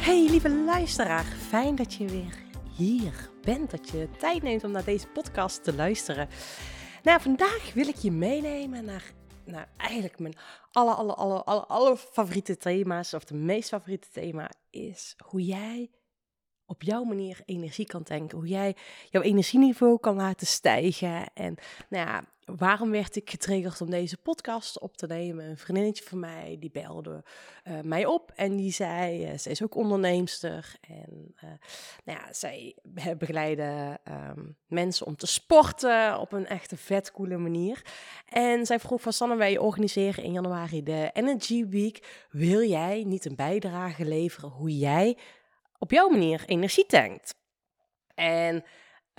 Hey lieve luisteraar, fijn dat je weer hier bent, dat je tijd neemt om naar deze podcast te luisteren. Nou, vandaag wil ik je meenemen naar, naar eigenlijk mijn alle, alle, alle, alle, alle favoriete thema's, of de meest favoriete thema is hoe jij op jouw manier energie kan tanken. Hoe jij jouw energieniveau kan laten stijgen. En nou ja, waarom werd ik getriggerd om deze podcast op te nemen? Een vriendinnetje van mij, die belde uh, mij op en die zei, uh, zij is ook onderneemster. En uh, nou ja, zij begeleiden um, mensen om te sporten op een echte vet coole manier. En zij vroeg van Sanne, wij organiseren in januari de Energy Week. Wil jij niet een bijdrage leveren hoe jij op jouw manier energie tankt. En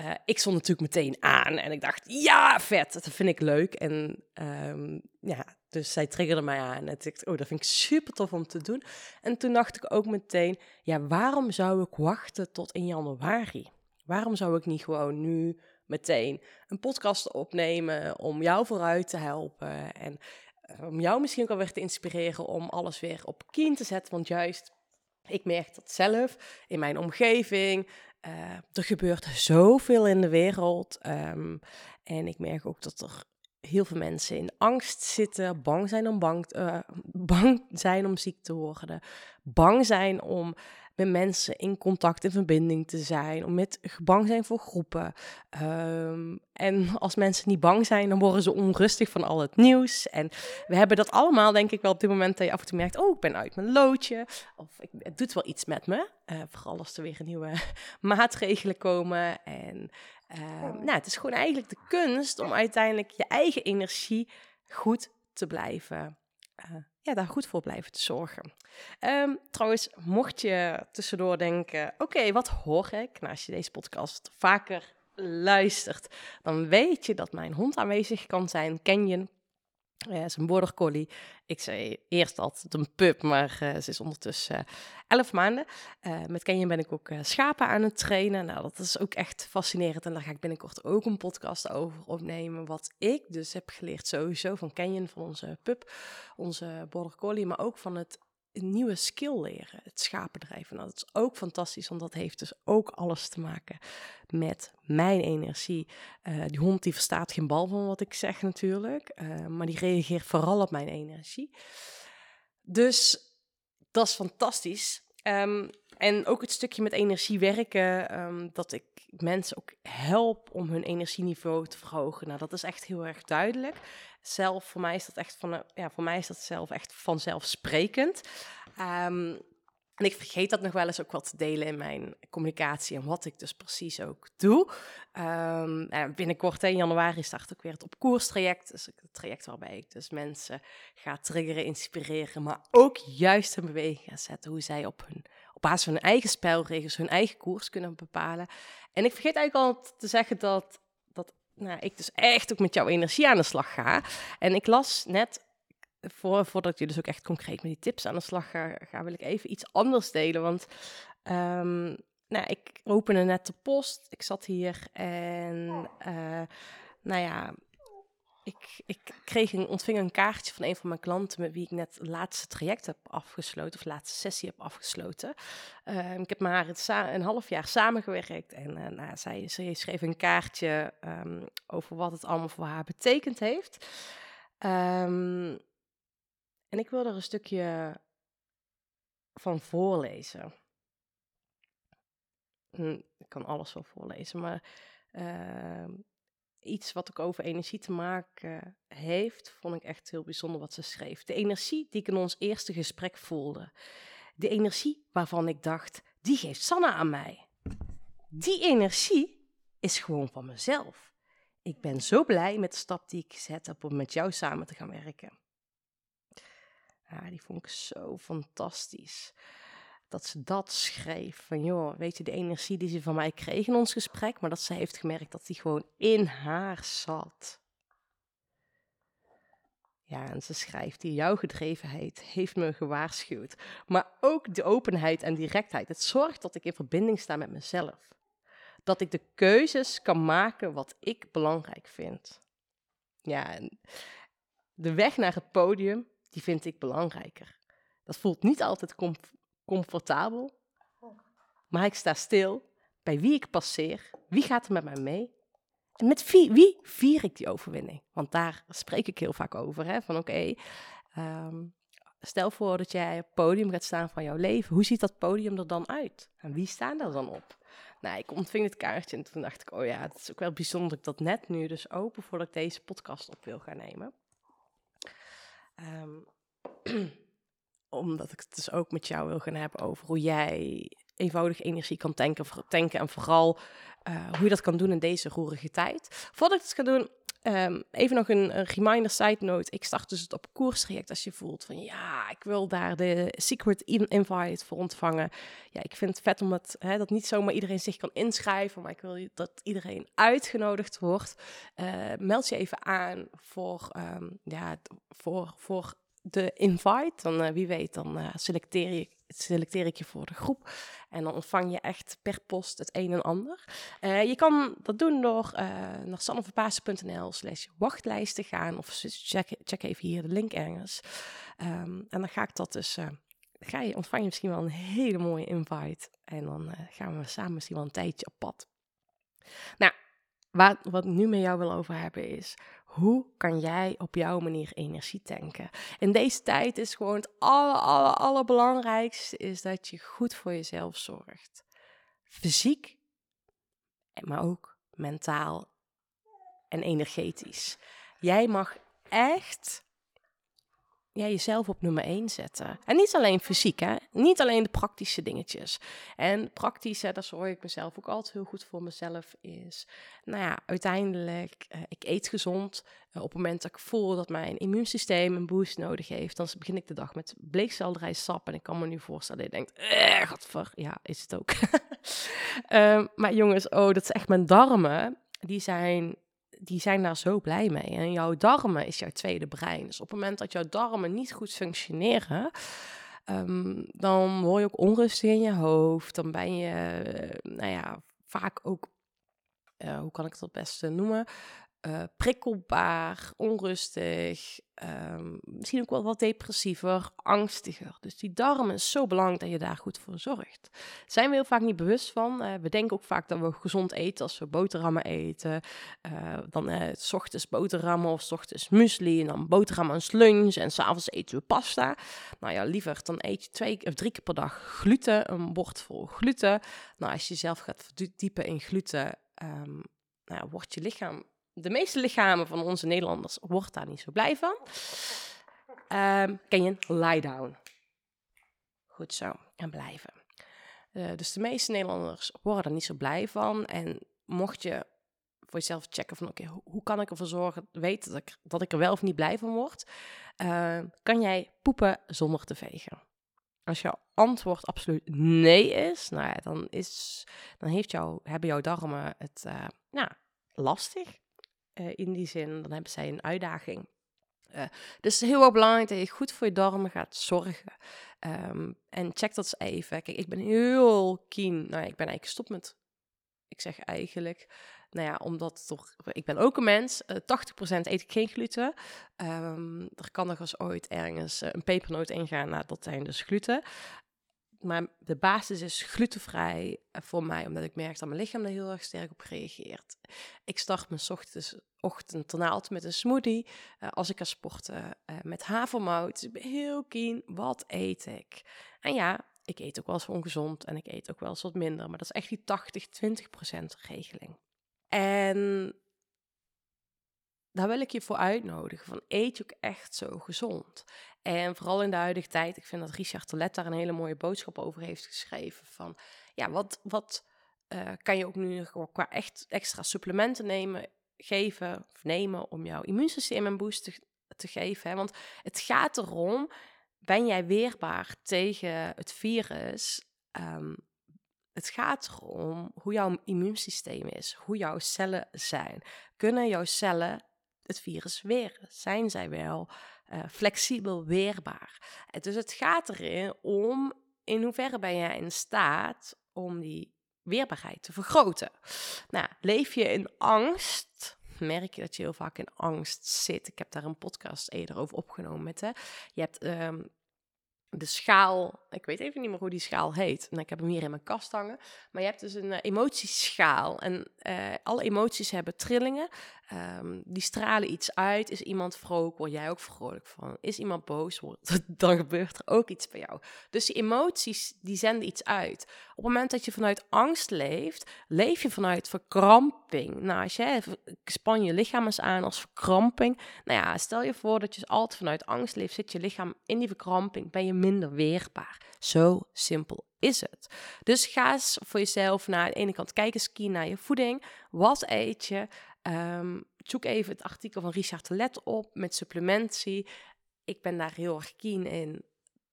uh, ik stond natuurlijk meteen aan en ik dacht, ja, vet, dat vind ik leuk. En um, ja, dus zij triggerde mij aan en ik oh, dat vind ik super tof om te doen. En toen dacht ik ook meteen, ja, waarom zou ik wachten tot in januari? Waarom zou ik niet gewoon nu meteen een podcast opnemen om jou vooruit te helpen en uh, om jou misschien ook alweer te inspireren om alles weer op kien te zetten? Want juist ik merk dat zelf in mijn omgeving. Uh, er gebeurt zoveel in de wereld. Um, en ik merk ook dat er heel veel mensen in angst zitten, bang zijn om, bang, uh, bang zijn om ziek te worden, bang zijn om met mensen in contact, in verbinding te zijn, om met bang zijn voor groepen. Um, en als mensen niet bang zijn, dan worden ze onrustig van al het nieuws. En we hebben dat allemaal, denk ik wel, op dit moment dat je af en toe merkt, oh, ik ben uit mijn loodje. Of ik, het doet wel iets met me. Uh, vooral als er weer nieuwe maatregelen komen. En uh, nou, het is gewoon eigenlijk de kunst om uiteindelijk je eigen energie goed te blijven uh, ja, daar goed voor blijven te zorgen. Um, trouwens, mocht je tussendoor denken: oké, wat hoor ik? Nou, als je deze podcast vaker luistert, dan weet je dat mijn hond aanwezig kan zijn. Canyon. Ja, is een border collie. Ik zei eerst altijd een pup, maar uh, ze is ondertussen uh, 11 maanden. Uh, met Canyon ben ik ook schapen aan het trainen. Nou, dat is ook echt fascinerend. En daar ga ik binnenkort ook een podcast over opnemen. Wat ik dus heb geleerd sowieso van Canyon, van onze pup, onze border collie. Maar ook van het een nieuwe skill leren, het schapendrijven. Nou, dat is ook fantastisch, want dat heeft dus ook alles te maken met mijn energie. Uh, die hond die verstaat geen bal van wat ik zeg natuurlijk, uh, maar die reageert vooral op mijn energie. Dus dat is fantastisch. Um, en ook het stukje met energie werken, um, dat ik mensen ook help om hun energieniveau te verhogen. Nou, dat is echt heel erg duidelijk. Zelf, voor mij is dat echt van, ja, voor mij is dat zelf echt vanzelfsprekend. Um, ik vergeet dat nog wel eens ook wat te delen in mijn communicatie en wat ik dus precies ook doe. En binnenkort in januari start ik weer het op koers traject. Dus het traject waarbij ik dus mensen ga triggeren, inspireren, maar ook juist een beweging zetten hoe zij op hun op basis van hun eigen spelregels hun eigen koers kunnen bepalen. En ik vergeet eigenlijk al te zeggen dat, dat nou, ik dus echt ook met jouw energie aan de slag ga. En ik las net, voor, voordat je dus ook echt concreet met die tips aan de slag ga, wil ik even iets anders delen. Want um, nou, ik opende net de post, ik zat hier en uh, nou ja, ik, ik kreeg een, ontving een kaartje van een van mijn klanten met wie ik net het laatste traject heb afgesloten, of laatste sessie heb afgesloten. Uh, ik heb met haar een half jaar samengewerkt en uh, nou, zij, zij, schreef een kaartje um, over wat het allemaal voor haar betekend heeft. En ik wil er een stukje van voorlezen. Hm, ik kan alles wel voorlezen, maar uh, iets wat ook over energie te maken heeft, vond ik echt heel bijzonder wat ze schreef. De energie die ik in ons eerste gesprek voelde. De energie waarvan ik dacht, die geeft Sanna aan mij. Die energie is gewoon van mezelf. Ik ben zo blij met de stap die ik gezet heb om met jou samen te gaan werken. Ja, die vond ik zo fantastisch dat ze dat schreef. Van joh, weet je, de energie die ze van mij kreeg in ons gesprek, maar dat ze heeft gemerkt dat die gewoon in haar zat. Ja, en ze schrijft, die jouw gedrevenheid heeft me gewaarschuwd. Maar ook de openheid en directheid. Het zorgt dat ik in verbinding sta met mezelf. Dat ik de keuzes kan maken wat ik belangrijk vind. Ja, en de weg naar het podium, die vind ik belangrijker. Dat voelt niet altijd comfortabel, maar ik sta stil bij wie ik passeer, wie gaat er met mij mee en met wie, wie vier ik die overwinning. Want daar spreek ik heel vaak over, hè? van oké, ehm, stel voor dat jij op het podium gaat staan van jouw leven, hoe ziet dat podium er dan uit? En wie staan er dan op? Nou, ik ontving het kaartje en toen dacht ik, oh ja, het is ook wel bijzonder dat ik dat net nu dus open voordat ik deze podcast op wil gaan nemen. Um, omdat ik het dus ook met jou wil gaan hebben over hoe jij eenvoudig energie kan tanken, tanken en vooral uh, hoe je dat kan doen in deze roerige tijd. Voordat ik het ga doen, um, even nog een, reminder, side note. Ik start dus het op koerstraject als je voelt van ja, ik wil daar de secret invite voor ontvangen. Ja, ik vind het vet om het, hè, dat niet zomaar iedereen zich kan inschrijven, maar ik wil dat iedereen uitgenodigd wordt. Uh, meld je even aan voor, um, ja, voor, voor de invite. Dan uh, wie weet, dan uh, selecteer, je, selecteer ik je voor de groep. En dan ontvang je echt per post het een en ander. Uh, je kan dat doen door naar sanneverpaasen.nl slash wachtlijst te gaan. Of check, check even hier de link ergens. Um, en dan ga ik dat dus... ga je, ontvang je misschien wel een hele mooie invite. En dan gaan we samen misschien wel een tijdje op pad. Nou, wat, wat nu met jou wil over hebben is hoe kan jij op jouw manier energie tanken? In deze tijd is gewoon het aller, aller, allerbelangrijkste is dat je goed voor jezelf zorgt. Fysiek, maar ook mentaal en energetisch. Jij mag echt ja, jezelf op nummer 1 zetten. En niet alleen fysiek, hè? Niet alleen de praktische dingetjes. En praktisch, hè, daar zorg ik mezelf ook altijd heel goed voor mezelf, is, nou ja, uiteindelijk, uh, ik eet gezond. Uh, op het moment dat ik voel dat mijn immuunsysteem een boost nodig heeft, dan begin ik de dag met bleekselderijsap. En ik kan me nu voorstellen, je denkt, eh, godver, ja, is het ook. uh, maar jongens, oh, dat is echt mijn darmen. Die zijn die zijn daar zo blij mee. En jouw darmen is jouw tweede brein. Dus op het moment dat jouw darmen niet goed functioneren, um, dan word je ook onrustig in je hoofd. Dan ben je, uh, nou ja, vaak ook, uh, hoe kan ik het beste noemen? uh, prikkelbaar, onrustig, um, misschien ook wel wat depressiever, angstiger. Dus die darmen is zo belangrijk dat je daar goed voor zorgt. Zijn we heel vaak niet bewust van. Uh, we denken ook vaak dat we gezond eten als we boterhammen eten. Uh, dan s ochtends boterhammen of s ochtends muesli en dan boterhammen en lunch en s'avonds eten we pasta. Nou ja, liever dan eet je twee of drie keer per dag gluten, een bord vol gluten. Nou, als je jezelf gaat verdiepen in gluten, um, nou, wordt je lichaam de meeste lichamen van onze Nederlanders wordt daar niet zo blij van. Um, ken je een lie down? Goed zo, en blijven. Uh, dus de meeste Nederlanders worden er niet zo blij van. En mocht je voor jezelf checken van oké, hoe kan ik ervoor zorgen, dat ik, dat ik er wel of niet blij van word, uh, kan jij poepen zonder te vegen. Als jouw antwoord absoluut nee is, nou ja, dan, is, dan heeft jou, hebben jouw darmen het uh, nou, lastig. Uh, in die zin, dan hebben zij een uitdaging. Uh, dus heel belangrijk dat je goed voor je darmen gaat zorgen. Um, en check dat eens even. Kijk, ik ben heel keen. Nou, ik ben eigenlijk gestopt met. Ik zeg eigenlijk. Nou ja, omdat toch. Ik ben ook een mens. Uh, eh, 80% eet ik geen gluten. Um, er kan nog eens ooit ergens een pepernoot ingaan. Nou, dat zijn dus gluten maar de basis is glutenvrij eh, voor mij, omdat ik merk dat mijn lichaam er heel erg sterk op reageert. Ik start mijn ochtends, ochtend met een smoothie. Uh, als ik ga sporten uh, met havermout. Dus ik heel keen, wat eet ik? En ja, ik eet ook wel eens ongezond en ik eet ook wel eens wat minder. Maar dat is echt die 80-20% regeling. En daar wil ik je voor uitnodigen. Van eet je ook echt zo gezond? En vooral in de huidige tijd, ik vind dat Richard Tolet daar een hele mooie boodschap over heeft geschreven. Van ja, wat, wat uh, kan je ook nu qua echt extra supplementen nemen, geven of nemen om jouw immuunsysteem een boost te, geven? Hè? Want het gaat erom, ben jij weerbaar tegen het virus? Um, het gaat erom hoe jouw immuunsysteem is, hoe jouw cellen zijn. Kunnen jouw cellen het virus weren? Zijn zij wel uh, flexibel weerbaar? Dus het gaat erin om in hoeverre ben jij in staat om die weerbaarheid te vergroten. Nou, leef je in angst? Merk je dat je heel vaak in angst zit? Ik heb daar een podcast eerder over opgenomen met hè. Je hebt um, de schaal, ik weet even niet meer hoe die schaal heet. En ik heb hem hier in mijn kast hangen. Maar je hebt dus een uh, emotieschaal. En uh, alle emoties hebben trillingen. Um, die stralen iets uit. Is iemand vrolijk, word jij ook vrolijk van. Is iemand boos, dan gebeurt er ook iets bij jou. Dus die emoties, die zenden iets uit. Op het moment dat je vanuit angst leeft, leef je vanuit verkramping. Nou, als jij span je lichaam eens aan als verkramping. Nou ja, stel je voor dat je altijd vanuit angst leeft, zit je lichaam in die verkramping, ben je minder weerbaar. Zo simpel is het. Dus ga eens voor jezelf naar de ene kant, kijk eens naar je voeding. Wat eet je? Um, zoek even het artikel van Richard Let op met supplementie. Ik ben daar heel erg keen in,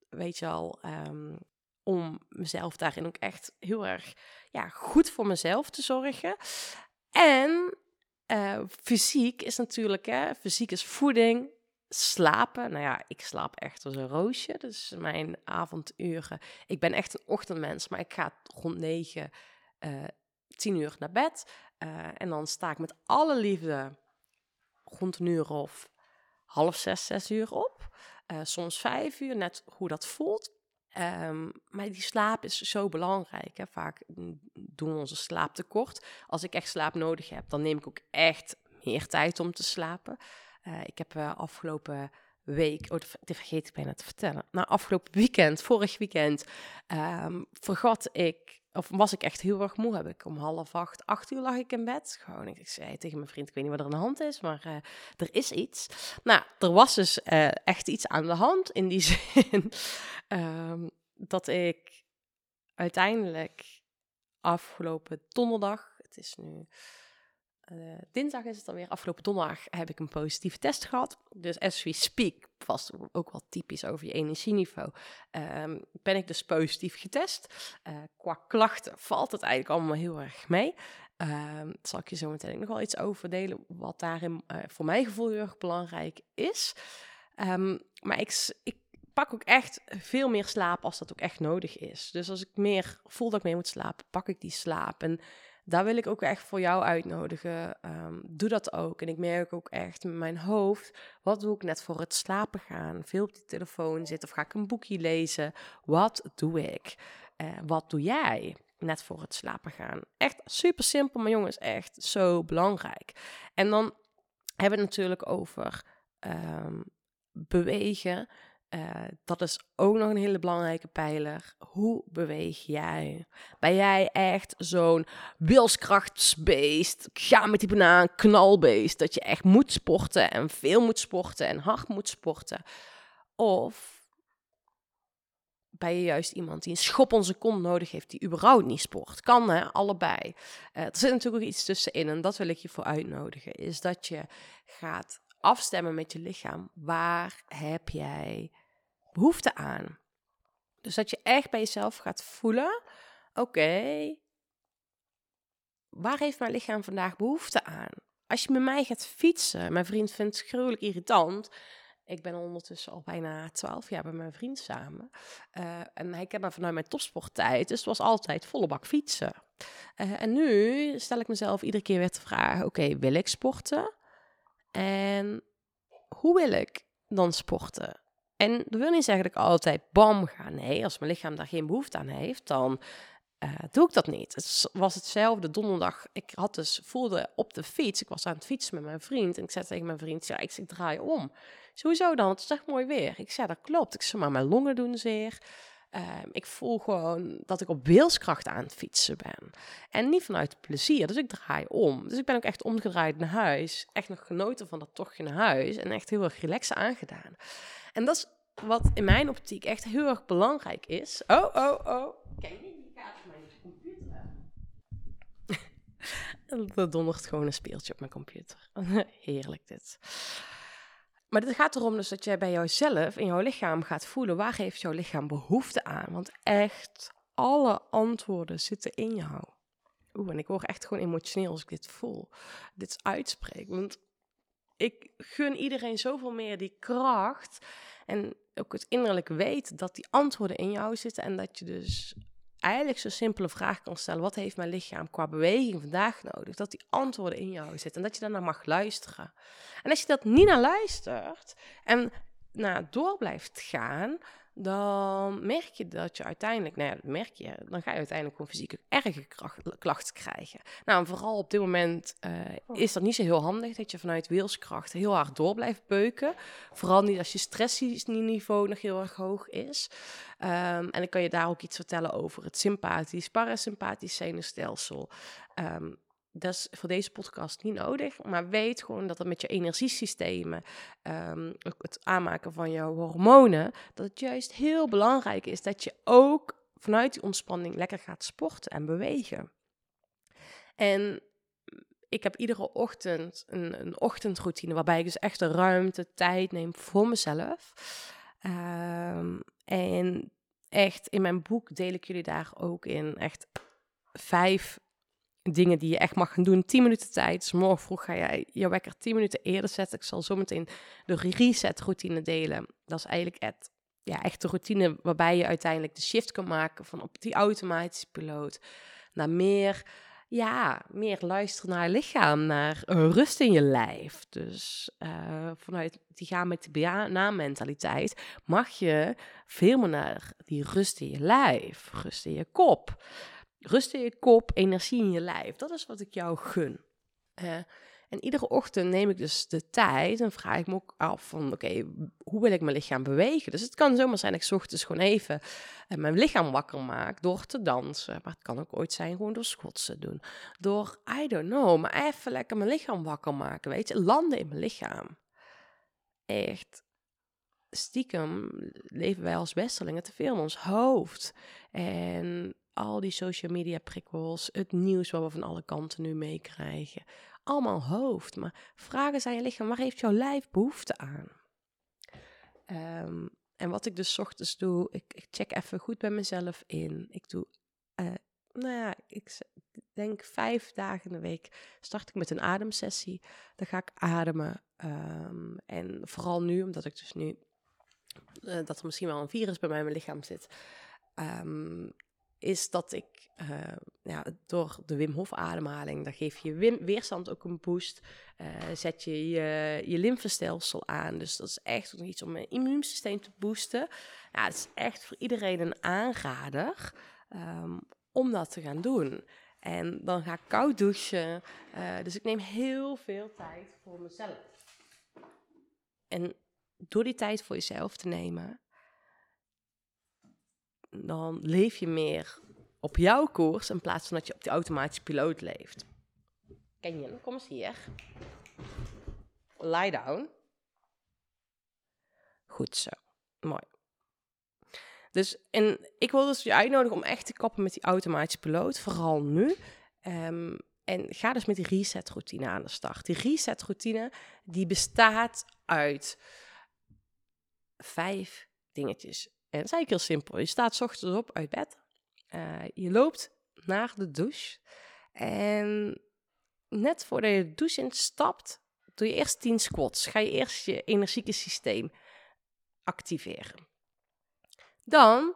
weet je al, um, om mezelf daarin ook echt heel erg ja, goed voor mezelf te zorgen. En uh, fysiek is natuurlijk, hè, fysiek is voeding, slapen. Nou ja, ik slaap echt als een roosje. Dus mijn avonduren. Ik ben echt een ochtendmens, maar ik ga rond 9, uh, 10 uur naar bed. Uh, en dan sta ik met alle liefde rond een uur of half zes, zes uur op. Uh, soms vijf uur, net hoe dat voelt. Um, maar die slaap is zo belangrijk. Hè. Vaak doen we onze slaap tekort. Als ik echt slaap nodig heb, dan neem ik ook echt meer tijd om te slapen. Uh, ik heb afgelopen week, oh, dat vergeet ik bijna te vertellen. Nou, afgelopen weekend, vorig weekend, um, vergat ik of was ik echt heel erg moe. Heb ik om half acht, acht uur lag ik in bed. Gewoon, ik, zei tegen mijn vriend, ik weet niet wat er aan de hand is, maar uh, er is iets. Nou, er was dus uh, echt iets aan de hand in die zin um, dat ik uiteindelijk afgelopen donderdag, het is nu uh, dinsdag is het alweer. Afgelopen donderdag heb ik een positieve test gehad. Dus as we speak, was ook wel typisch over je energieniveau, um, ben ik dus positief getest. Uh, qua klachten valt het eigenlijk allemaal heel erg mee. Daar zal ik je zo meteen nog wel iets over delen, wat daarin uh, voor mijn gevoel heel erg belangrijk is. Um, maar ik, ik pak ook echt veel meer slaap als dat ook echt nodig is. Dus als ik meer voel dat ik mee moet slapen, pak ik die slaap. En daar wil ik ook echt voor jou uitnodigen. Um, doe dat ook. En ik merk ook echt in mijn hoofd, wat doe ik net voor het slapen gaan? Veel op die telefoon zitten of ga ik een boekje lezen? Wat doe ik? Uh, wat doe jij? Net voor het slapen gaan. Echt super simpel, maar jongens, echt zo belangrijk. En dan hebben we het natuurlijk over um, bewegen. Uh, dat is ook nog een hele belangrijke pijler. Hoe beweeg jij? Ben jij echt zo'n wilskrachtsbeest? Ga met die banaan, knalbeest. Dat je echt moet sporten en veel moet sporten en hard moet sporten. Of ben je juist iemand die een schop onze kont nodig heeft, die überhaupt niet sport? Kan hè, allebei. Uh, er zit natuurlijk ook iets tussenin en dat wil ik je voor uitnodigen. Is dat je gaat afstemmen met je lichaam. Waar heb jij behoefte aan? Dus dat je echt bij jezelf gaat voelen: oké, waar heeft mijn lichaam vandaag behoefte aan? Als je met mij gaat fietsen, mijn vriend vindt het gruwelijk irritant. Ik ben ondertussen al bijna twaalf jaar bij mijn vriend samen. Uh, en hij kent me vanuit mijn topsporttijd. Dus het was altijd volle bak fietsen. Uh, en nu stel ik mezelf iedere keer weer te vragen: oké, wil ik sporten? En hoe wil ik dan sporten? En dat wil niet zeggen dat ik altijd bam ga. Nee, als mijn lichaam daar geen behoefte aan heeft, dan uh, doe ik dat niet. Het was hetzelfde donderdag. Ik had dus, voelde op de fiets, ik was aan het fietsen met mijn vriend. En ik zei tegen mijn vriend, ja, ik, ik draai om. Sowieso dan, het is echt mooi weer. Ik zei, dat klopt. Ik zei, maar mijn longen doen zeer. Uh, ik voel gewoon dat ik op wilskracht aan het fietsen ben. En niet vanuit plezier. Dus ik draai om. Dus ik ben ook echt omgedraaid naar huis. Echt nog genoten van dat tochtje naar huis. En echt heel erg relaxed aangedaan. En dat is wat in mijn optiek echt heel erg belangrijk is. Oh, oh, oh. Kijk, die gaat op mijn computer. er dondert gewoon een speeltje op mijn computer. Heerlijk dit. Maar het gaat erom dus dat jij bij jouzelf, in jouw lichaam gaat voelen, waar heeft jouw lichaam behoefte aan? Want echt, alle antwoorden zitten in jou. Oeh, en ik word echt gewoon emotioneel als ik dit voel, dit uitspreek. Want ik gun iedereen zoveel meer die kracht en ook het innerlijk weet dat die antwoorden in jou zitten en dat je dus eigenlijk zo'n simpele vraag kan stellen: wat heeft mijn lichaam qua beweging vandaag nodig? Dat die antwoorden in jou zitten en dat je daarnaar mag luisteren. En als je dat niet naar luistert en nou, door blijft gaan, dan merk je dat je uiteindelijk, nou ja, dat merk je, dan ga je uiteindelijk gewoon fysieke erge klachten krijgen. Nou, en vooral op dit moment uh, is dat niet zo heel handig dat je vanuit wilskracht heel hard door blijft beuken. Vooral niet als je stressniveau nog heel erg hoog is. Um, en ik kan je daar ook iets vertellen over het sympathisch, parasympathisch zenuwstelsel. Um, dat is voor deze podcast niet nodig. Maar weet gewoon dat het met je energiesystemen, um, het aanmaken van jouw hormonen, dat het juist heel belangrijk is dat je ook vanuit die ontspanning lekker gaat sporten en bewegen. En ik heb iedere ochtend een, een ochtendroutine waarbij ik dus echt de ruimte, tijd neem voor mezelf. Um, en echt in mijn boek deel ik jullie daar ook in echt vijf dingen die je echt mag gaan doen. 10 minuten tijd. Dus morgen vroeg ga jij je wekker 10 minuten eerder zetten. Ik zal zometeen de reset routine delen. Dat is eigenlijk het, ja, echt de routine waarbij je uiteindelijk de shift kan maken van op die automatische piloot naar meer, ja, meer luisteren naar je lichaam, naar rust in je lijf. Dus uh, vanuit die gaan met de na-mentaliteit mag je veel meer naar die rust in je lijf, rust in je kop. Rust in je kop, energie in je lijf. Dat is wat ik jou gun. Uh, en iedere ochtend neem ik dus de tijd en vraag ik me ook af van, oké, hoe wil ik mijn lichaam bewegen? Dus het kan zomaar zijn dat ik ochtends gewoon even uh, mijn lichaam wakker maak door te dansen. Maar het kan ook ooit zijn gewoon door schotsen doen. Door, I don't know, maar even lekker mijn lichaam wakker maken, weet je. Landen in mijn lichaam. Echt stiekem leven wij als westerlingen te veel in ons hoofd. En al die social media prikkels, het nieuws wat we van alle kanten nu meekrijgen. Allemaal hoofd. Maar vragen zijn je lichaam, waar heeft jouw lijf behoefte aan? Ehm, en wat ik dus ochtends doe, ik, ik, check even goed bij mezelf in. Ik doe, uh, nou ja, ik denk vijf dagen in de week start ik met een ademsessie. Dan ga ik ademen. Um, en vooral nu, omdat ik dus nu, uh, dat er misschien wel een virus bij mij in mijn lichaam zit. Um, is dat ik uh, ja, door de Wim Hof ademhaling, dan geef je weerstand ook een boost. Uh, zet je, je je lymfestelsel aan. Dus dat is echt iets om mijn immuunsysteem te boosten. Ja, het is echt voor iedereen een aanrader um, om dat te gaan doen. En dan ga ik koud douchen. Uh, dus ik neem heel veel tijd voor mezelf. En door die tijd voor jezelf te nemen, dan leef je meer op jouw koers in plaats van dat je op die automatische piloot leeft. Ken je? Kom eens hier. Lie down. Goed zo. Mooi. Dus en ik wil dus je uitnodigen om echt te kappen met die automatische piloot, vooral nu. Um, en ga dus met die reset routine aan de start. Die reset routine die bestaat uit vijf dingetjes. En dat is eigenlijk heel simpel. Je staat s ochtends op uit bed. Uh, je loopt naar de douche. En net voordat je de douche instapt, doe je eerst 10 squats. Ga je eerst je energieke systeem activeren. Dan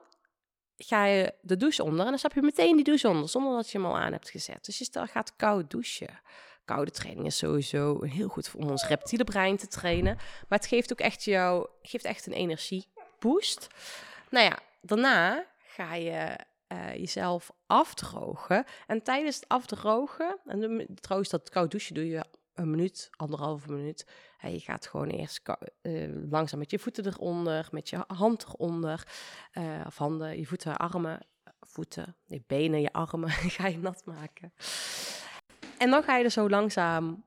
ga je de douche onder en dan stap je meteen die douche onder, zonder dat je hem al aan hebt gezet. Dus je gaat koud douchen. Koude training is sowieso heel goed om ons reptiele brein te trainen. Maar het geeft ook echt jou, geeft echt een energie boost. Nou ja, daarna ga je uh, jezelf afdrogen. En tijdens het afdrogen, en trouwens dat koud douchen doe je een minuut, anderhalve minuut. je gaat gewoon eerst uh, langzaam met je voeten eronder, met je hand eronder, uh, of handen, je voeten, armen, voeten, je benen, je armen, ga je nat maken. En dan ga je er zo langzaam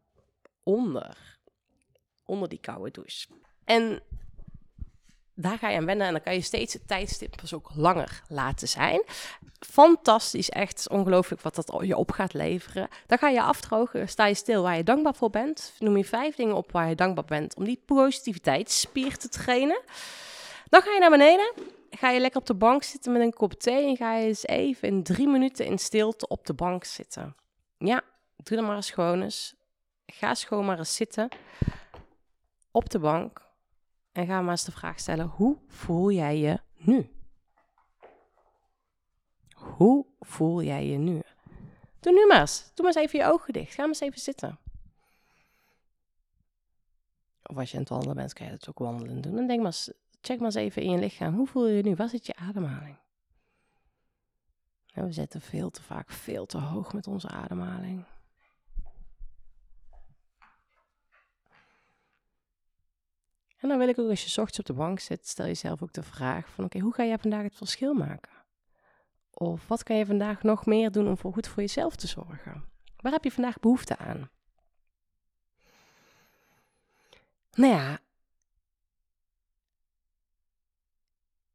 onder, onder die koude douche. En daar ga je aan wennen en dan kan je steeds het tijdstip dus ook langer laten zijn. Fantastisch, echt ongelooflijk wat dat je op gaat leveren. Dan ga je afdrogen, sta je stil waar je dankbaar voor bent. Noem je vijf dingen op waar je dankbaar bent om die positiviteitsspier te trainen. Dan ga je naar beneden, ga je lekker op de bank zitten met een kop thee en ga je eens even in drie minuten in stilte op de bank zitten. Ja, doe dan maar eens gewoon eens. Ga schoon maar eens zitten op de bank en ga maar eens de vraag stellen: hoe voel jij je nu? Hoe voel jij je nu? Doe nu maar eens. Doe maar eens even je ogen dicht. Ga maar eens even zitten. Of als je aan het wandelen bent, kan je dat ook wandelen doen. En denk maar eens check maar eens even in je lichaam. Hoe voel je je nu? Wat zit je ademhaling? Nou, we zetten veel te vaak veel te hoog met onze ademhaling. En dan wil ik ook als je ochtends op de bank zit, stel jezelf ook de vraag van oké, hoe ga jij vandaag het verschil maken? Of wat kan je vandaag nog meer doen om voor goed voor jezelf te zorgen? Waar heb je vandaag behoefte aan? Nou ja.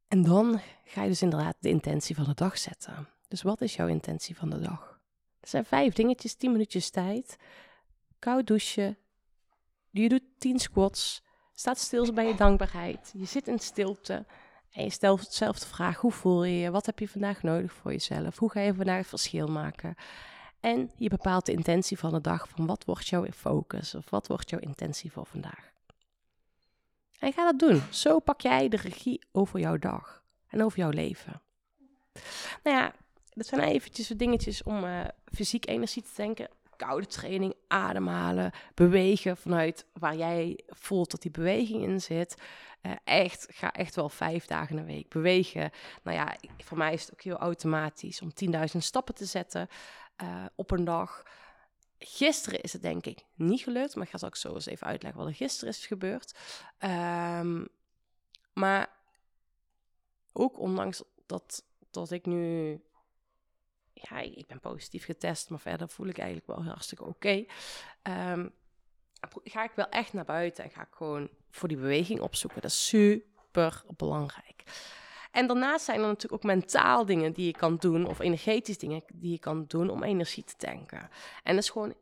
En dan ga je dus inderdaad de intentie van de dag zetten. Dus wat is jouw intentie van de dag? Er zijn vijf dingetjes, tien minuutjes tijd. Koud douchen. Je doet tien squats. Staat stil bij je dankbaarheid. Je zit in stilte. En je stelt zelf de vraag: hoe voel je je? Wat heb je vandaag nodig voor jezelf? Hoe ga je vandaag het verschil maken? En je bepaalt de intentie van de dag van wat wordt jouw focus of wat wordt jouw intentie voor vandaag. En ga dat doen. Zo pak jij de regie over jouw dag en over jouw leven. Nou ja, dat zijn eventjes dingetjes om uh, fysiek energie te denken. Koude training, ademhalen, bewegen vanuit waar jij voelt dat die beweging in zit. Uh, echt, ga echt wel vijf dagen een week bewegen. Nou ja, voor mij is het ook heel automatisch om 10.000 stappen te zetten uh, op een dag. Gisteren is het denk ik niet gelukt, maar ik ga ook zo eens even uitleggen wat er gisteren is gebeurd. Um, maar ook ondanks dat, dat ik nu, ja, ik ben positief getest, maar verder voel ik eigenlijk wel hartstikke oké. Um, ga ik wel echt naar buiten en ga ik gewoon voor die beweging opzoeken. Dat is super belangrijk. En daarnaast zijn er natuurlijk ook mentaal dingen die je kan doen, of energetisch dingen die je kan doen om energie te tanken. En dat is gewoon,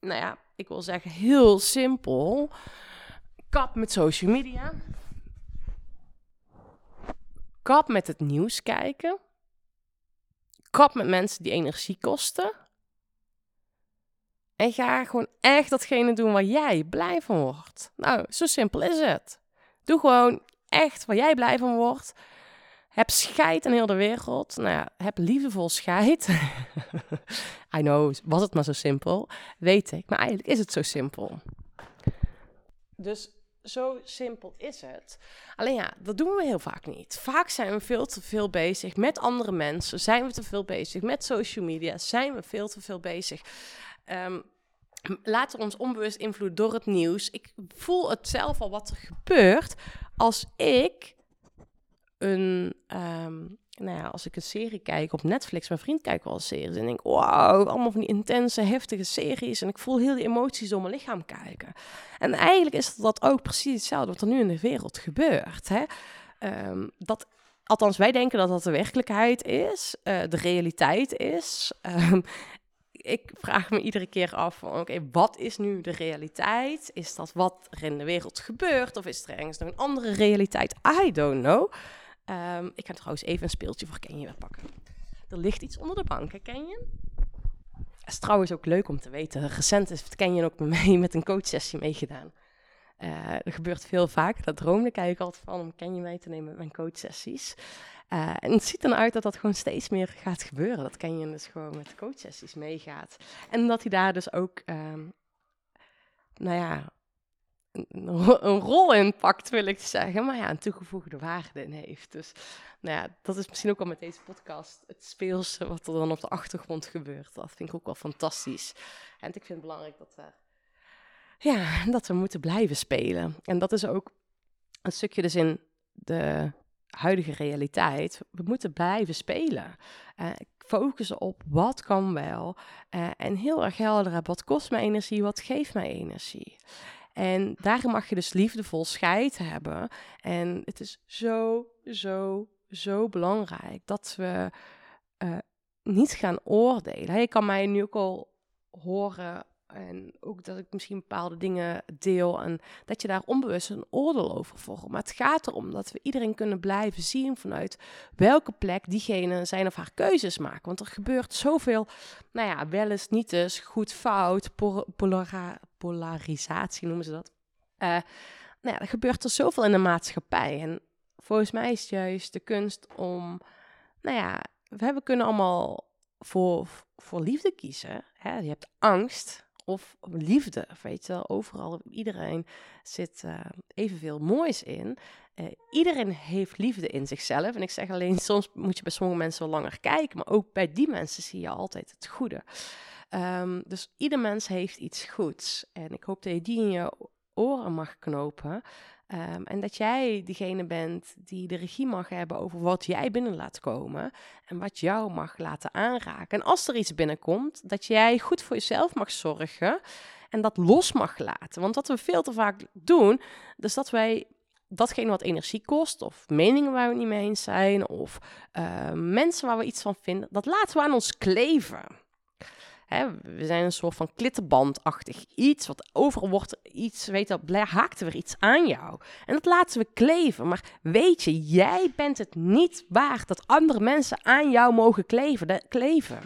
nou ja, ik wil zeggen heel simpel. Kap met social media. Kap met het nieuws kijken. Kap met mensen die energie kosten. En ga gewoon echt datgene doen waar jij blij van wordt. Nou, zo simpel is het. Doe gewoon echt waar jij blij van wordt. Heb scheid in heel de wereld. Nou ja, heb liefdevol scheid. I know, was het maar zo simpel? Weet ik. Maar eigenlijk is het zo simpel. Dus zo simpel is het. Alleen ja, dat doen we heel vaak niet. Vaak zijn we veel te veel bezig met andere mensen. Zijn we te veel bezig met social media. Zijn we veel te veel bezig. Um, laten we ons onbewust invloed door het nieuws. Ik voel het zelf al wat er gebeurt als ik een, ehm, nou ja, als ik een serie kijk op Netflix, mijn vriend kijkt wel series en denk, wow, allemaal van die intense, heftige series en ik voel heel die emoties door mijn lichaam kijken. En eigenlijk is dat ook precies hetzelfde wat er nu in de wereld gebeurt. Hè? Um, dat Althans, wij denken dat dat de werkelijkheid is, uh, de realiteit is. Um, ik vraag me iedere keer af oké, wat is nu de realiteit? Is dat wat er in de wereld gebeurt? Of is er ergens nog een andere realiteit? I don't know. Um, ik ga trouwens even een speeltje voor Kenje weer pakken. Er ligt iets onder de bank, ken je? Het is trouwens ook leuk om te weten. Recent is Kenje ook met mij met een coachsessie meegedaan. Uh, er gebeurt veel vaak. Dat droomde ik eigenlijk altijd van om Kenje mee te nemen met mijn coachsessies. Uh, en het ziet dan uit dat dat gewoon steeds meer gaat gebeuren. Dat Kenje dus gewoon met coachsessies meegaat. En dat hij daar dus ook, um, nou ja, een, rol in pakt, wil ik zeggen. Maar ja, een toegevoegde waarde in heeft. Dus nou ja, dat is misschien ook wel met deze podcast het speelse wat er dan op de achtergrond gebeurt. Dat vind ik ook wel fantastisch. En ik vind het belangrijk dat we, ja, dat we moeten blijven spelen. En dat is ook een stukje dus in de huidige realiteit. We moeten blijven spelen. Uh, focussen op wat kan wel. Uh, en heel erg helder hebben, wat kost mij energie, wat geeft mij energie. En daarin mag je dus liefdevol scheid hebben. En het is zo, zo, zo belangrijk dat we uh, niet gaan oordelen. Je kan mij nu ook al horen en ook dat ik misschien bepaalde dingen deel en dat je daar onbewust een oordeel over vormt. Maar het gaat erom dat we iedereen kunnen blijven zien vanuit welke plek diegene zijn of haar keuzes maken. Want er gebeurt zoveel, nou ja, wel eens, niet eens, goed, fout, polarisatie noemen ze dat. Uh, nou ja, er gebeurt er zoveel in de maatschappij. En volgens mij is het juist de kunst om, nou ja, we kunnen allemaal voor, voor liefde kiezen. Hè? Je hebt angst of liefde. Weet je, overal, iedereen zit uh, evenveel moois in. Uh, iedereen heeft liefde in zichzelf. En ik zeg alleen, soms moet je bij sommige mensen wel langer kijken, maar ook bij die mensen zie je altijd het goede. Um, dus ieder mens heeft iets goeds. En ik hoop dat je die in je oren mag knopen. Um, en dat jij degene bent die de regie mag hebben over wat jij binnen laat komen. En wat jou mag laten aanraken. En als er iets binnenkomt, dat jij goed voor jezelf mag zorgen. En dat los mag laten. Want wat we veel te vaak doen, is dat wij datgene wat energie kost, of meningen waar we niet mee eens zijn, of uh, mensen waar we iets van vinden, dat laten we aan ons kleven. Hè, we zijn een soort van klittenbandachtig iets, wat overal wordt iets, weet je, haakt er iets aan jou. En dat laten we kleven. Maar weet je, jij bent het niet waard dat andere mensen aan jou mogen kleven. Kleven.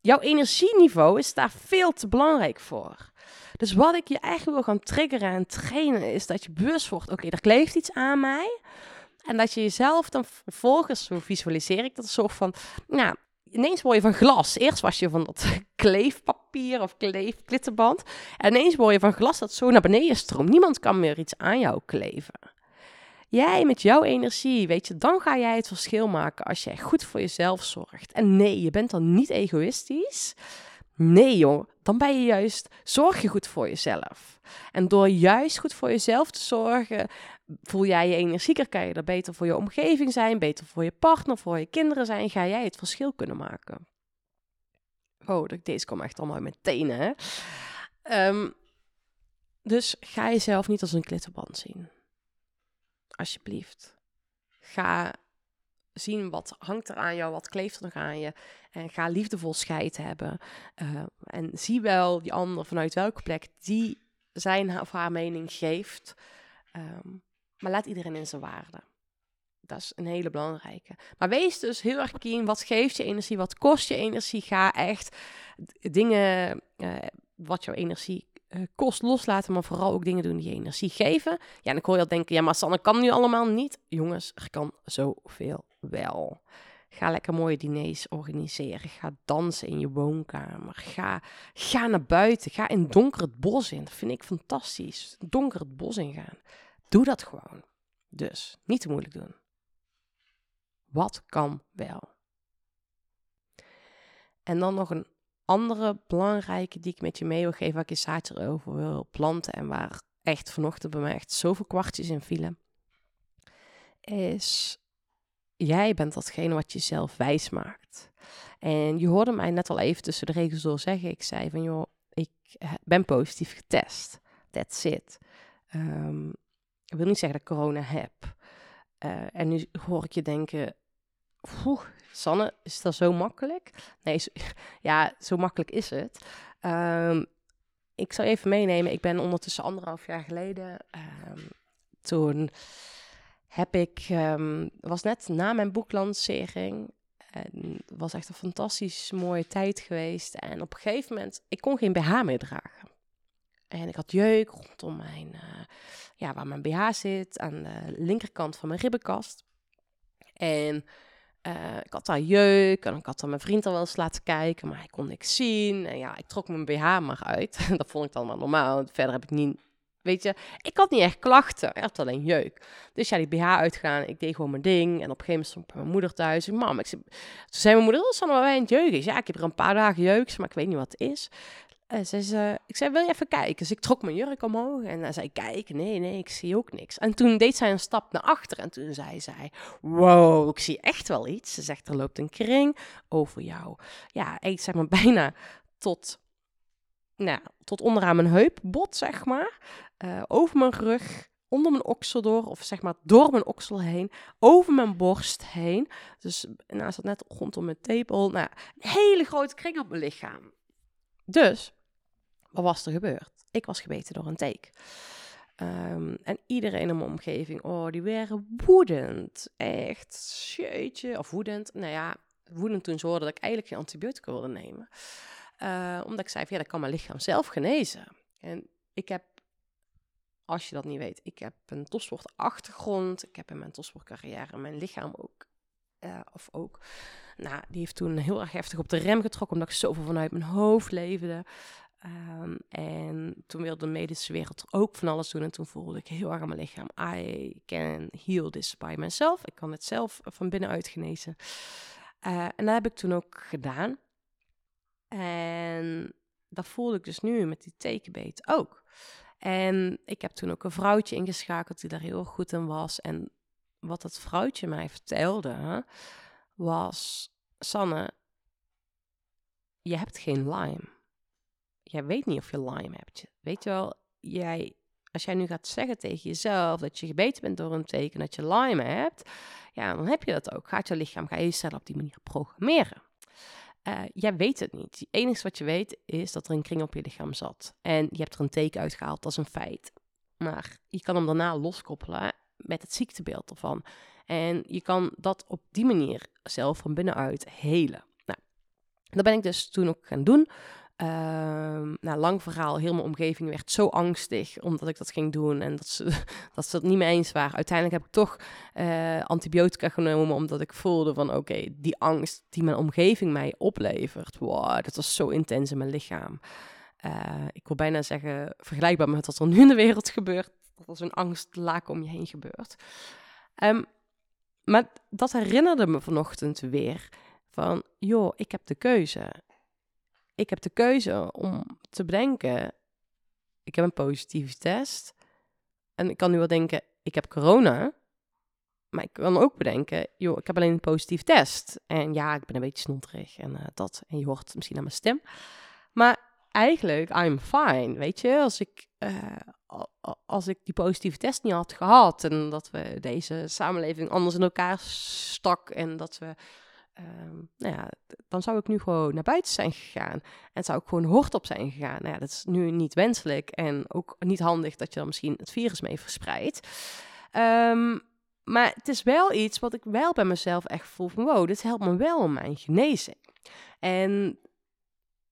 Jouw energieniveau is daar veel te belangrijk voor. Dus wat ik je eigenlijk wil gaan triggeren en trainen is dat je bewust wordt: oké, er kleeft iets aan mij. En dat je jezelf dan vervolgens, zo visualiseer ik dat, een soort van, nou, ineens word je van glas. Eerst was je van dat kleefpapier of kleef, klittenband. En ineens word je van glas dat zo naar beneden stroomt. Niemand kan meer iets aan jou kleven. Jij met jouw energie, weet je, dan ga jij het verschil maken als jij goed voor jezelf zorgt. En nee, je bent dan niet egoïstisch. Nee joh, dan ben je juist, zorg je goed voor jezelf. En door juist goed voor jezelf te zorgen, voel jij je energieker, kan je er beter voor je omgeving zijn, beter voor je partner, voor je kinderen zijn, ga jij het verschil kunnen maken. Oh, deze komt echt allemaal met tenen, hè? Um, dus ga jezelf niet als een klittenband zien. Alsjeblieft. Ga zien wat hangt er aan jou, wat kleeft er nog aan je. En ga liefdevol scheid hebben. Uh, en zie wel die ander vanuit welke plek die zijn of haar mening geeft. Um, maar laat iedereen in zijn waarde. Dat is een hele belangrijke. Maar wees dus heel erg keen. Wat geeft je energie? Wat kost je energie? Ga echt dingen uh, wat jouw energie uh, kost loslaten. Maar vooral ook dingen doen die je energie geven. Ja, en ik hoor je al denken. Ja, maar Sanne kan nu allemaal niet. Jongens, er kan zoveel wel. Ga lekker mooie diners organiseren. Ga dansen in je woonkamer. Ga, ga naar buiten. Ga in donker het bos in. Dat vind ik fantastisch. Donker het bos in gaan. Doe dat gewoon. Dus niet te moeilijk doen. Wat kan wel? En dan nog een andere belangrijke die ik met je mee wil geven, waar ik je zaadje over wil planten en waar echt vanochtend bij mij echt zoveel kwartjes in vielen, is jij bent datgene wat je zelf wijs maakt. En je hoorde mij net al even tussen de regels door zeggen, ik zei van joh, ik ben positief getest. That's it. Um, ik wil niet zeggen dat ik corona heb. Uh, en nu hoor ik je denken, oeh, Sanne, is dat zo makkelijk? Nee, zo, ja, zo makkelijk is het. Um, ik zal even meenemen, ik ben ondertussen anderhalf jaar geleden, um, toen heb ik, um, was net na mijn boeklancering, en was echt een fantastisch mooie tijd geweest. En op een gegeven moment, ik kon geen BH meer dragen. En ik had jeuk rondom mijn, uh, ja, waar mijn BH zit, aan de linkerkant van mijn ribbenkast. En uh, ik had daar jeuk en ik had dan mijn vriend al wel eens laten kijken, maar hij kon niks zien. En ja, ik trok mijn BH maar uit. dat vond ik dan maar normaal. Verder heb ik niet, weet je, ik had niet echt klachten. Ik had alleen jeuk. Dus ja, die BH uitgaan. Ik deed gewoon mijn ding. En op een gegeven moment stond mijn moeder thuis. Mam, ik zei, toen zei mijn moeder, dat is dan wel een jeuk is. Ja, ik heb er een paar dagen jeuk, maar ik weet niet wat het is. Uh, zei ze, ik zei, wil je even kijken? Dus ik trok mijn jurk omhoog en hij zei, kijk, nee, nee, ik zie ook niks. En toen deed zij een stap naar achter en toen zei zij, wow, ik zie echt wel iets. Ze zegt, er loopt een kring over jou. Ja, ik zeg maar bijna tot, nou, tot onderaan mijn heupbot, zeg maar. Uh, over mijn rug, onder mijn oksel door, of zeg maar door mijn oksel heen, over mijn borst heen. Dus naast dat net rondom mijn tepel, nou, een hele grote kring op mijn lichaam. Dus wat was er gebeurd? Ik was gebeten door een teek. Um, en iedereen in mijn omgeving, oh, die waren woedend. Echt, jeetje. Of woedend. Nou ja, woedend toen ze hoorden dat ik eigenlijk geen antibiotica wilde nemen. Uh, omdat ik zei, van, ja, dat kan mijn lichaam zelf genezen. En ik heb, als je dat niet weet, ik heb een topsportachtergrond. Ik heb in mijn topsportcarrière mijn lichaam ook, uh, of ook nou, die heeft toen heel erg heftig op de rem getrokken, omdat ik zoveel vanuit mijn hoofd leefde. Ehm, en toen wilde de medische wereld er ook van alles doen. En toen voelde ik heel erg aan mijn lichaam. I can heal this by myself. Ik kan het zelf van binnenuit genezen. Uh, en dat heb ik toen ook gedaan. En dat voelde ik dus nu met die tekenbeet ook. En ik heb toen ook een vrouwtje ingeschakeld die daar heel goed in was. En wat dat vrouwtje mij vertelde, was: Sanne, je hebt geen Lyme. Jij weet niet of je Lyme hebt. Weet je wel, jij, als jij nu gaat zeggen tegen jezelf dat je gebeten bent door een teken dat je Lyme hebt, ja, dan heb je dat ook. Gaat je lichaam, ga je jezelf op die manier programmeren. Uh, jij weet het niet. Het enige wat je weet is dat er een kring op je lichaam zat. En je hebt er een teken uitgehaald, dat is een feit. Maar je kan hem daarna loskoppelen met het ziektebeeld ervan. En je kan dat op die manier zelf van binnenuit helen. Nou, dat ben ik dus toen ook gaan doen. Uh, nou, lang verhaal, heel mijn omgeving werd zo angstig omdat ik dat ging doen en dat ze, dat ze het niet mee eens waren. Uiteindelijk heb ik toch uh, antibiotica genomen omdat ik voelde van oké, die angst die mijn omgeving mij oplevert, wow, dat was zo intens in mijn lichaam. Uh, ik wil bijna zeggen vergelijkbaar met wat er nu in de wereld gebeurt, dat er zo'n angstlaak om je heen gebeurt. Um, maar dat herinnerde me vanochtend weer van, joh, ik heb de keuze ik heb de keuze om te bedenken, ik heb een positieve test. En ik kan nu wel denken, ik heb corona. Maar ik kan ook bedenken, joh, ik heb alleen een positieve test. En ja, ik ben een beetje snotterig en uh, dat. En je hoort misschien aan mijn stem. Maar eigenlijk, I'm fine, weet je. Als ik, uh, als ik die positieve test niet had gehad... en dat we deze samenleving anders in elkaar stak... en dat we Ehm, nou ja, dan zou ik nu gewoon naar buiten zijn gegaan. En zou ik gewoon hort zijn gegaan. Nou ja, dat is nu niet wenselijk en ook niet handig dat je dan misschien het virus mee verspreidt. Um, maar het is wel iets wat ik wel bij mezelf echt voel van wow, dit helpt me wel om mijn genezing. En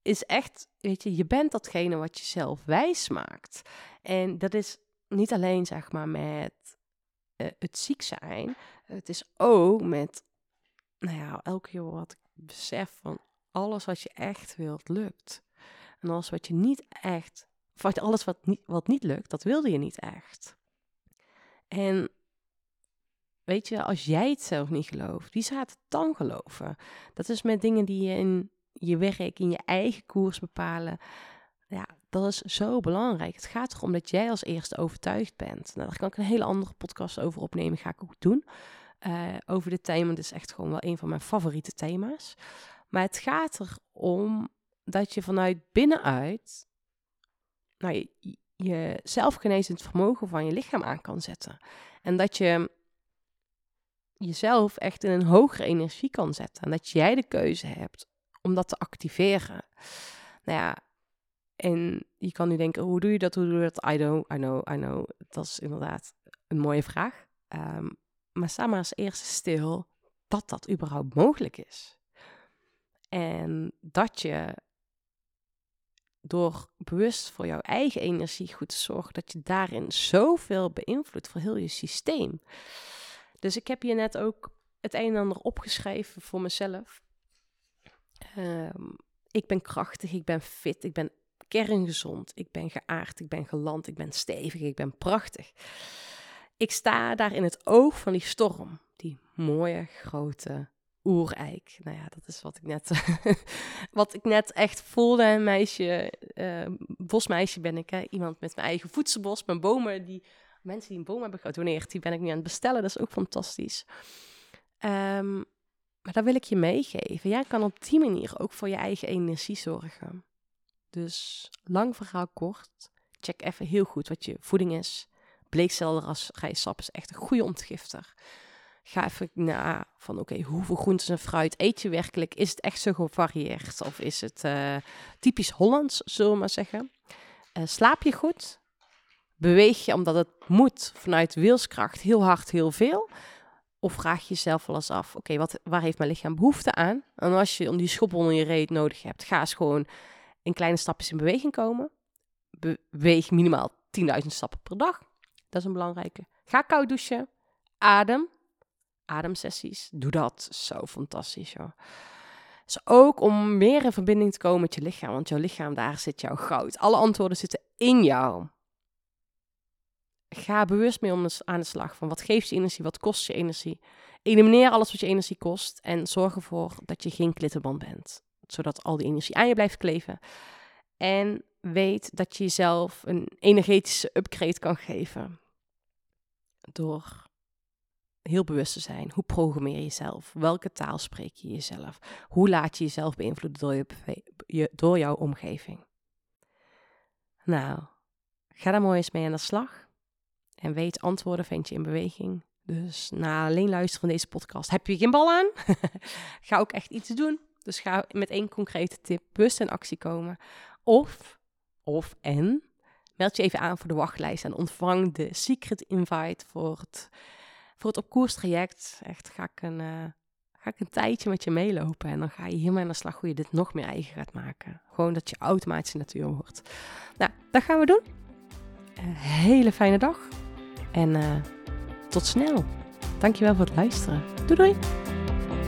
is echt, weet je, je bent datgene wat je zelf wijs maakt. En dat is niet alleen zeg maar met uh, het ziek zijn. Het is ook met nou ja, elke keer wat ik besef van alles wat je echt wilt, lukt. En alles wat je niet echt, of alles wat niet, wat niet lukt, dat wilde je niet echt. En weet je, als jij het zelf niet gelooft, wie gaat het dan geloven? Dat is met dingen die je in je werk, in je eigen koers bepalen. Ja, dat is zo belangrijk. Het gaat erom dat jij als eerste overtuigd bent. Nou, daar kan ik een hele andere podcast over opnemen, ga ik ook doen. Uh, over dit thema. Het is echt gewoon wel een van mijn favoriete thema's. Maar het gaat erom dat je vanuit binnenuit nou, je, je zelfgenezend vermogen van je lichaam aan kan zetten. En dat je jezelf echt in een hogere energie kan zetten. En dat jij de keuze hebt om dat te activeren. Nou ja, en je kan nu denken, hoe doe je dat? Hoe doe je dat? I know, I know, I know. Dat is inderdaad een mooie vraag. Um, maar sta maar als eerste stil dat dat überhaupt mogelijk is. En dat je door bewust voor jouw eigen energie goed te zorgen, dat je daarin zoveel beïnvloedt voor heel je systeem. Dus ik heb hier net ook het een en ander opgeschreven voor mezelf. Ehm, ik ben krachtig, ik ben fit, ik ben kerngezond, ik ben geaard, ik ben geland, ik ben stevig, ik ben prachtig. Ik sta daar in het oog van die storm. Die mooie, grote oereik. Nou ja, dat is wat ik net, wat ik net echt voelde. Een meisje, uh, bosmeisje ben ik. Hè? Iemand met mijn eigen voedselbos, mijn bomen. Die, mensen die een boom hebben gedoneerd, die ben ik nu aan het bestellen. Dat is ook fantastisch. Um, maar dat wil ik je meegeven. Jij kan op die manier ook voor je eigen energie zorgen. Dus lang verhaal kort. Check even heel goed wat je voeding is sap is echt een goede ontgifter. Ga even na van oké, hoeveel groentes en fruit eet je werkelijk? Is het echt zo gevarieerd? Of is het uh, typisch Hollands, zullen we maar zeggen? Uh, slaap je goed? Beweeg je omdat het moet vanuit wilskracht heel hard, heel veel? Of vraag je jezelf wel eens af, oké, wat waar heeft mijn lichaam behoefte aan? En als je om die schop onder je reet nodig hebt, ga eens gewoon in kleine stapjes in beweging komen. Beweeg minimaal 10.000 stappen per dag. Dat is een belangrijke. Ga koud douchen. Adem. Ademsessies. Doe dat. Zo fantastisch, joh. Ook om meer in verbinding te komen met je lichaam, want jouw lichaam, daar zit jouw goud. Alle antwoorden zitten in jou. Ga bewust mee om aan de slag van wat geeft je energie, wat kost je energie. Elimineer alles wat je energie kost en zorg ervoor dat je geen klittenband bent, zodat al die energie aan je blijft kleven. En weet dat je jezelf een energetische upgrade kan geven door heel bewust te zijn. Hoe programmeer je jezelf? Welke taal spreek je jezelf? Hoe laat je jezelf beïnvloeden door, je, door jouw omgeving? Nou, ga daar mooi eens mee aan de slag. En weet, antwoorden vind je in beweging. Dus na alleen luisteren van deze podcast heb je geen bal aan. ga ook echt iets doen. Dus ga met één concrete tip bewust in actie komen. Of, of en, meld je even aan voor de wachtlijst en ontvang de secret invite voor het voor het op koers traject echt ga ik een, uh, ga ik een tijdje met je meelopen. En dan ga je hiermee aan de slag hoe je dit nog meer eigen gaat maken. Gewoon dat je automatische natuur wordt. Nou, dat gaan we doen. Een hele fijne dag. En uh, tot snel. Dankjewel voor het luisteren. Doei doei.